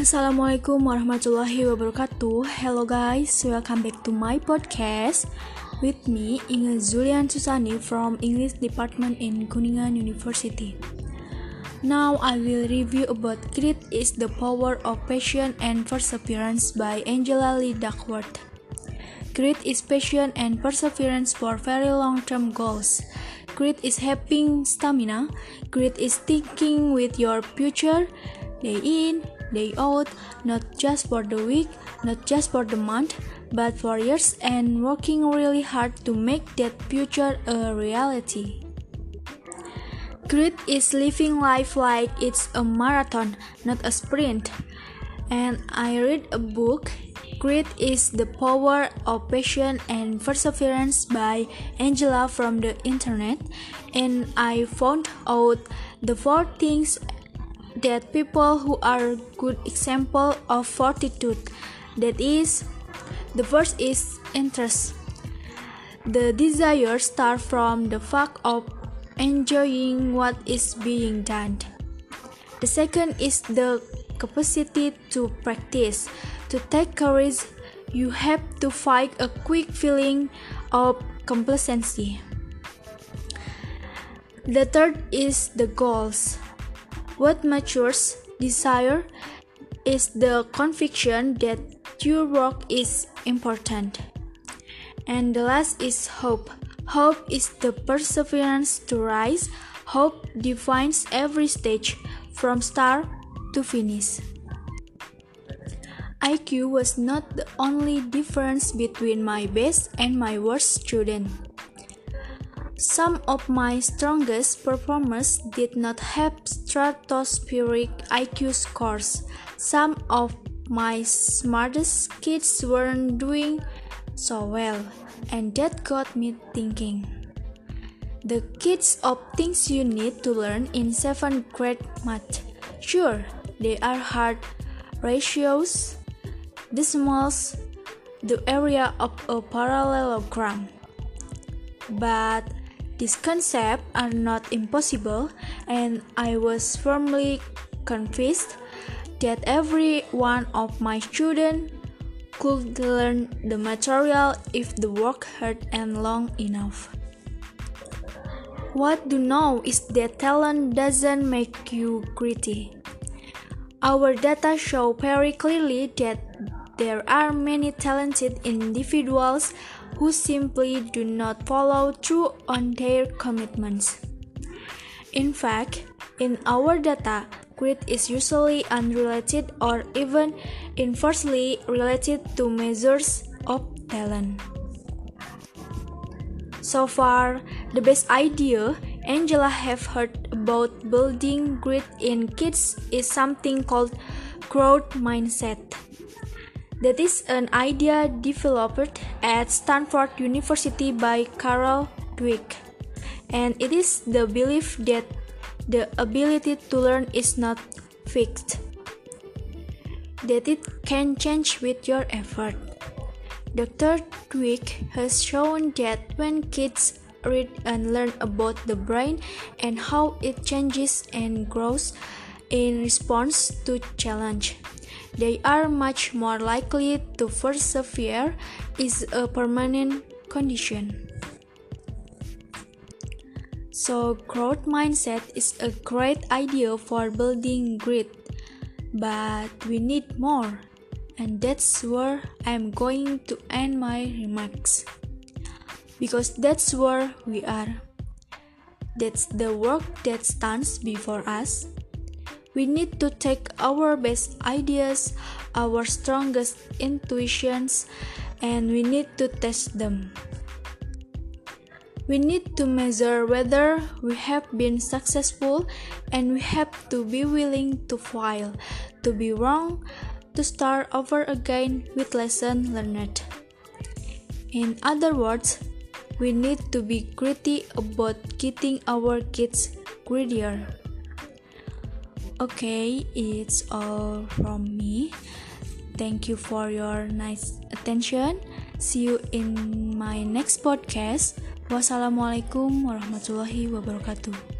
Assalamualaikum warahmatullahi wabarakatuh. Hello guys, welcome back to my podcast with me Inge Zulian Susani from English Department in Kuningan University. Now I will review about Grit is the Power of Passion and Perseverance by Angela Lee Duckworth. Grit is passion and perseverance for very long-term goals. Grit is having stamina. Grit is thinking with your future day in, day out, not just for the week, not just for the month, but for years and working really hard to make that future a reality. Grit is living life like it's a marathon, not a sprint. And I read a book, Grit is the Power of Passion and Perseverance by Angela from the internet, and I found out the four things that people who are good example of fortitude. That is the first is interest. The desire start from the fact of enjoying what is being done. The second is the capacity to practice. To take courage you have to fight a quick feeling of complacency. The third is the goals what matures desire is the conviction that your work is important. And the last is hope. Hope is the perseverance to rise. Hope defines every stage from start to finish. IQ was not the only difference between my best and my worst student. Some of my strongest performers did not have stratospheric IQ scores. Some of my smartest kids weren't doing so well, and that got me thinking. The kids of things you need to learn in 7th grade math. Sure, they are hard ratios, decimals, the area of a parallelogram. But these concepts are not impossible, and I was firmly convinced that every one of my students could learn the material if the work hard and long enough. What do know is that talent doesn't make you gritty. Our data show very clearly that there are many talented individuals who simply do not follow through on their commitments. In fact, in our data, grit is usually unrelated or even inversely related to measures of talent. So far, the best idea Angela have heard about building grit in kids is something called growth mindset. That is an idea developed at Stanford University by Carol Dweck, and it is the belief that the ability to learn is not fixed, that it can change with your effort. Dr. Dweck has shown that when kids read and learn about the brain and how it changes and grows in response to challenge they are much more likely to persevere is a permanent condition. So, growth mindset is a great idea for building grit, but we need more, and that's where I'm going to end my remarks. Because that's where we are. That's the work that stands before us we need to take our best ideas, our strongest intuitions, and we need to test them. We need to measure whether we have been successful and we have to be willing to fail, to be wrong, to start over again with lesson learned. In other words, we need to be gritty about getting our kids greedier. Okay, it's all from me. Thank you for your nice attention. See you in my next podcast. Wassalamualaikum warahmatullahi wabarakatuh.